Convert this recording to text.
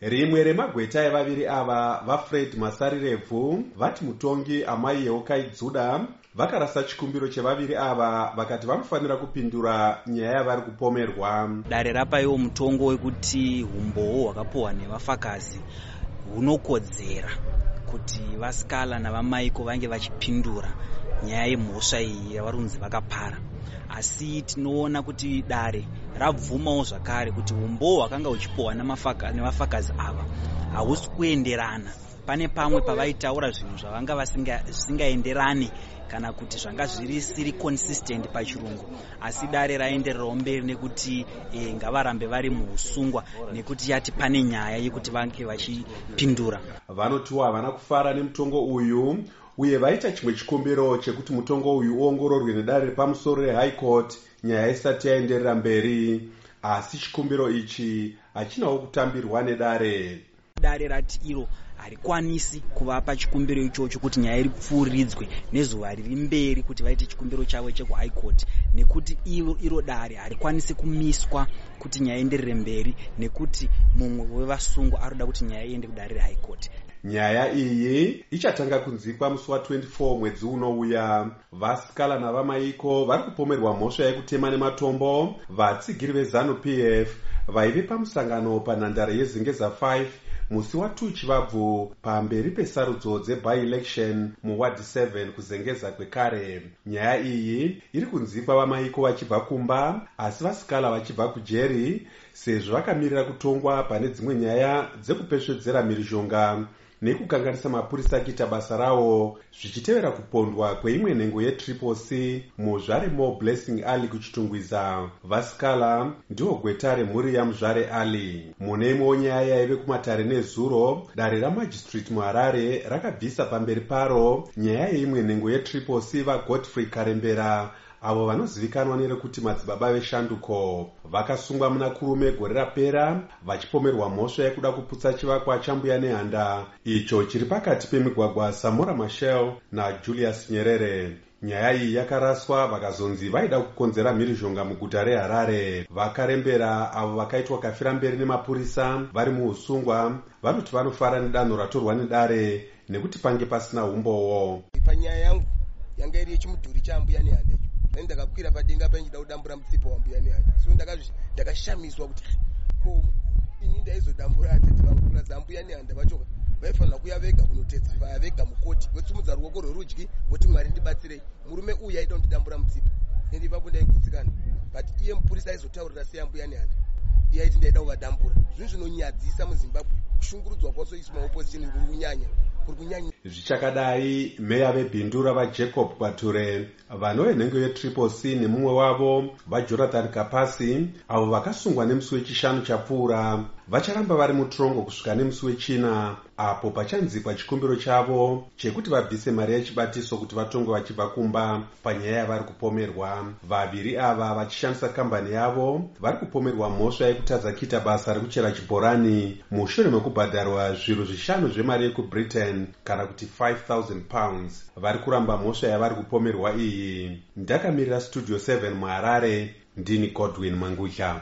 rimwe remagweta evaviri ava vafred masarirevhu vati mutongi amai yeukaidzvuda vakarasa chikumbiro chevaviri ava vakati vanofanira kupindura nyaya yavari kupomerwa. Dare rapaiwo mutongo wekuti umbowo hwakapiwa nevafakazi hunokodzera kuti vasikala navamaiko vange vachipindura nyaya yemhosva iyi yavari kunzi vakapara. Asi tinoona kuti dare rabvumawo zvakare kuti umbowo hwakanga huchipiwa nevafakazi ava hausi kuenderana. Pane pamwe pavaitaura zvinhu zvavanga zvisingaenderani kana kuti zvanga zvirisiri consistent pachirungu. Asi dare raendererawo mberi nekuti e, ngavarambe vari muusungwa nekuti yati pane nyaya yekuti vange vachipindura. Vanotiwo havana kufara nemutongo uyu uye vaita chimwe chikumbiro chekuti mutongo uyu uongororwe nedare repamusoro rehigh court nyaya isati yaenderera mberi asi chikumbiro ichi hachinawo kutambirwa nedare. Dare rati iro harikwanisi kuvapa chikumbiro ichocho kuti nyaya ripfuuridzwe nezuva riri mberi kuti vaite chikumbiro chavo chekuhigh court. Nekuti iro, iro dare harikwanisi kumiswa kuti nyaya ienderere mberi nekuti mumwe wevasungwa ari kuda kuti nyaya iende kudare rehigh court nyaya iyi ichatanga kunzikwa musi wa24 mwedzi unouya. Vasikala navamaiko vari kupomerwa mhosva yekutema nematombo? Vatsigiri vezanup f vaive pamusangano panhandare yezingeza 5 musi wa2 chivabvu pamberi pesarudzo dzebi-election muwadi 7 kuzengeza kwekare. Nyaya iyi iri kunzikwa vamaiko vachibva kumba asi vasikala vachibva kujeri sezvo vakamirira kutongwa pane dzimwe nyaya dzekupesvedzera mhirizhonga nekukanganisa mapurisa akiita basa rawo zvichitevera kupondwa kweimwe nhengo yetriple c muzvare mo blessing alley kuchitungwiza. Vasikala ndiwo gweta remhuri yamuzvare alley mune imwewo nyaya yaive kumatare nezuro dare ramajistrate muharare rakabvisa pamberi paro nyaya yeimwe nhengo yetriple c vagodfrey karembera avo vanozivikanwa nerekuti madzibaba veshanduko vakasungwa muna kurume gore rapera vachipomerwa mhosva yekuda kuputsa chivakwa chambuya nehanda. Icho chiri pakati pemigwagwa samora machel najulius nyerere. Nyaya iyi yakaraswa vakazonzi vaida kukonzera mhirizhonga muguta reharare. Vakarembera avo vakaitwa kafira mberi nemapurisa vari muusungwa vanoti vanofara nedanho ratorwa nedare nekuti pange pasina umbowo panyaya yangu yanga iri yechimudhuri chaambuya nehanda icho ani ndakakwira padenga paichida kudambura mutsipa wambuya nehanda so ndakashamiswa kuti ko ini ndaizodambura atete vangu kuratidza ambuya nehanda vacho vaifanira kuya vega kunotestifaya vega mukoti votsumudza ruoko rwerudyi voti mwari ndibatsirei. Murume uyu aida kundidambura mutsipa. Ende ipapo ndaikutsikana. But iye mupurisa aizotaurira sei ambuya nehanda iye aiti ndaida kuvadambura. Zvinhu zvinonyadzisa muzimbabwe. Kushungurudzwa kwasoiswa maopposition kuri kunyanya zvichakadai meya vebhindu ravajacob kwature vanove nhengo yetriple c nemumwe wavo vajonathan kapasi avo vakasungwa nemusi wechishanu chapfuura vacharamba vari mutorongo kusvika nemusi wechina apo pachanzikwa chikumbiro chavo chekuti vabvise mari yechibatiso kuti vatongwe vachibva kumba panyaya yavari kupomerwa. Vaviri ava vachishandisa kambani yavo vari kupomerwa mhosva yekutadza kuita basa rekuchera chibhorani mushure mekubhadharwa zviru zvishanu zvemari yekubritain kana kuti 5000 pounds. Vari kuramba mhosva yavari kupomerwa iyi. Ndakamirira studio 7 muharare ndini godwin mangutya